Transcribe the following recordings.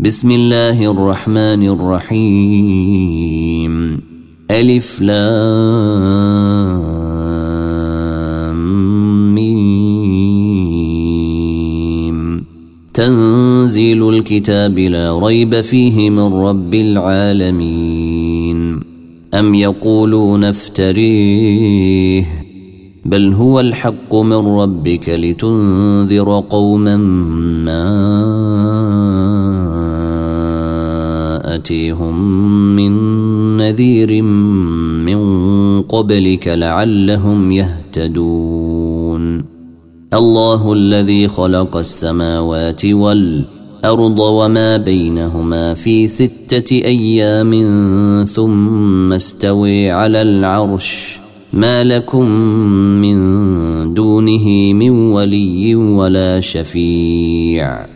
بسم الله الرحمن الرحيم. ألف لام ميم. تنزيل الكتاب لا ريب فيه من رب العالمين. أم يقولون افتريه. بل هو الحق من ربك لتنذر قوما ما يأتيهم من نذير من قبلك لعلهم يهتدون. الله الذي خلق السماوات والأرض وما بينهما في ستة أيام ثم استوي على العرش. ما لكم من دونه من ولي ولا شفيع.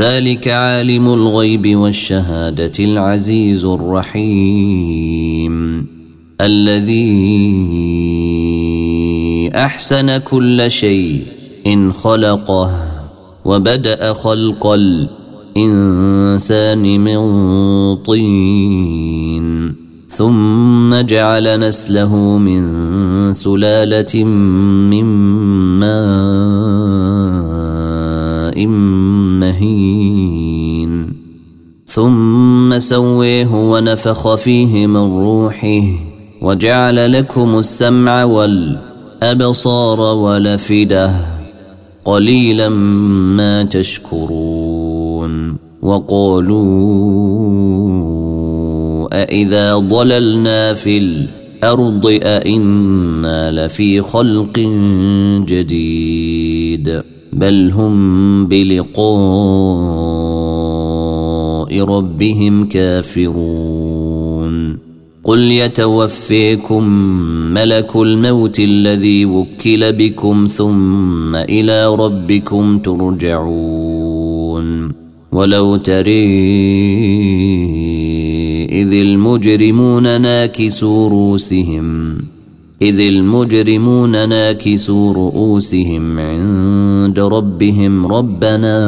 ذلك عالم الغيب والشهادة العزيز الرحيم. الذي أحسن كل شيء إن خلقه وبدأ خلق الإنسان من طين. ثم جعل نسله من سلالة من ماء. ثم سويه ونفخ فيه من روحه وجعل لكم السمع والأبصار والافده قليلا ما تشكرون وقالوا أإذا ضللنا في الأرض أإنا لفي خلق جديد بل هم بلقاء ربهم كافرون. قل يتوفيكم ملك الموت الذي وكل بكم ثم إلى ربكم ترجعون. ولو تري إذ المجرمون ناكسوا رؤوسهم إذ المجرمون ناكسوا رؤوسهم عند ربهم ربنا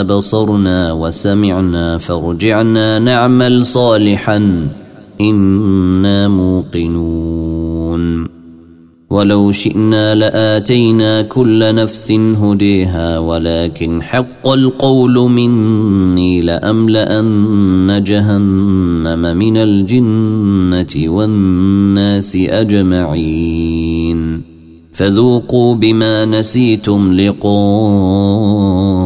أبصرنا وسمعنا فارجعنا نعمل صالحا. إنا موقنون. ولو شئنا لآتينا كل نفس هديها ولكن حق القول مني لأملأن جهنم من الجنة والناس أجمعين. فذوقوا بما نسيتم لقاء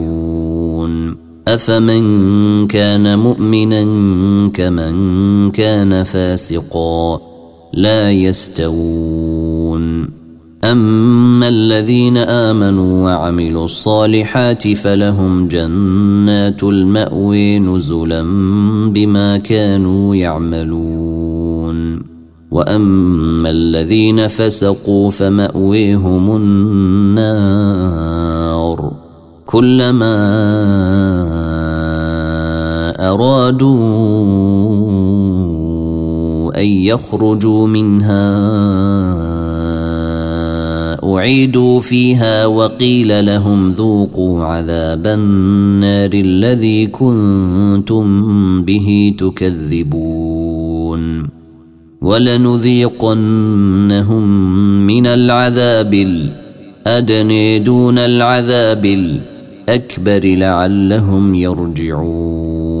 افمن كان مؤمنا كمن كان فاسقا لا يستوون اما الذين امنوا وعملوا الصالحات فلهم جنات الماوي نزلا بما كانوا يعملون واما الذين فسقوا فماويهم النار كلما أرادوا أن يخرجوا منها أعيدوا فيها وقيل لهم ذوقوا عذاب النار الذي كنتم به تكذبون ولنذيقنهم من العذاب الادني دون العذاب الأكبر لعلهم يرجعون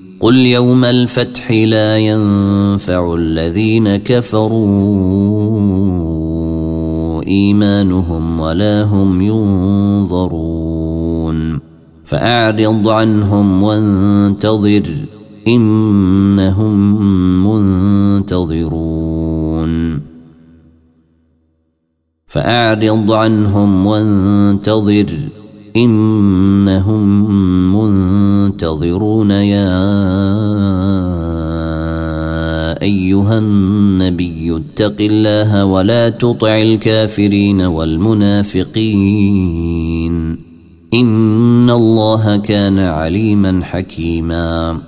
قل يوم الفتح لا ينفع الذين كفروا ايمانهم ولا هم ينظرون فاعرض عنهم وانتظر انهم منتظرون فاعرض عنهم وانتظر انهم منتظرون يا أيها النبي اتق الله ولا تطع الكافرين والمنافقين إن الله كان عليما حكيما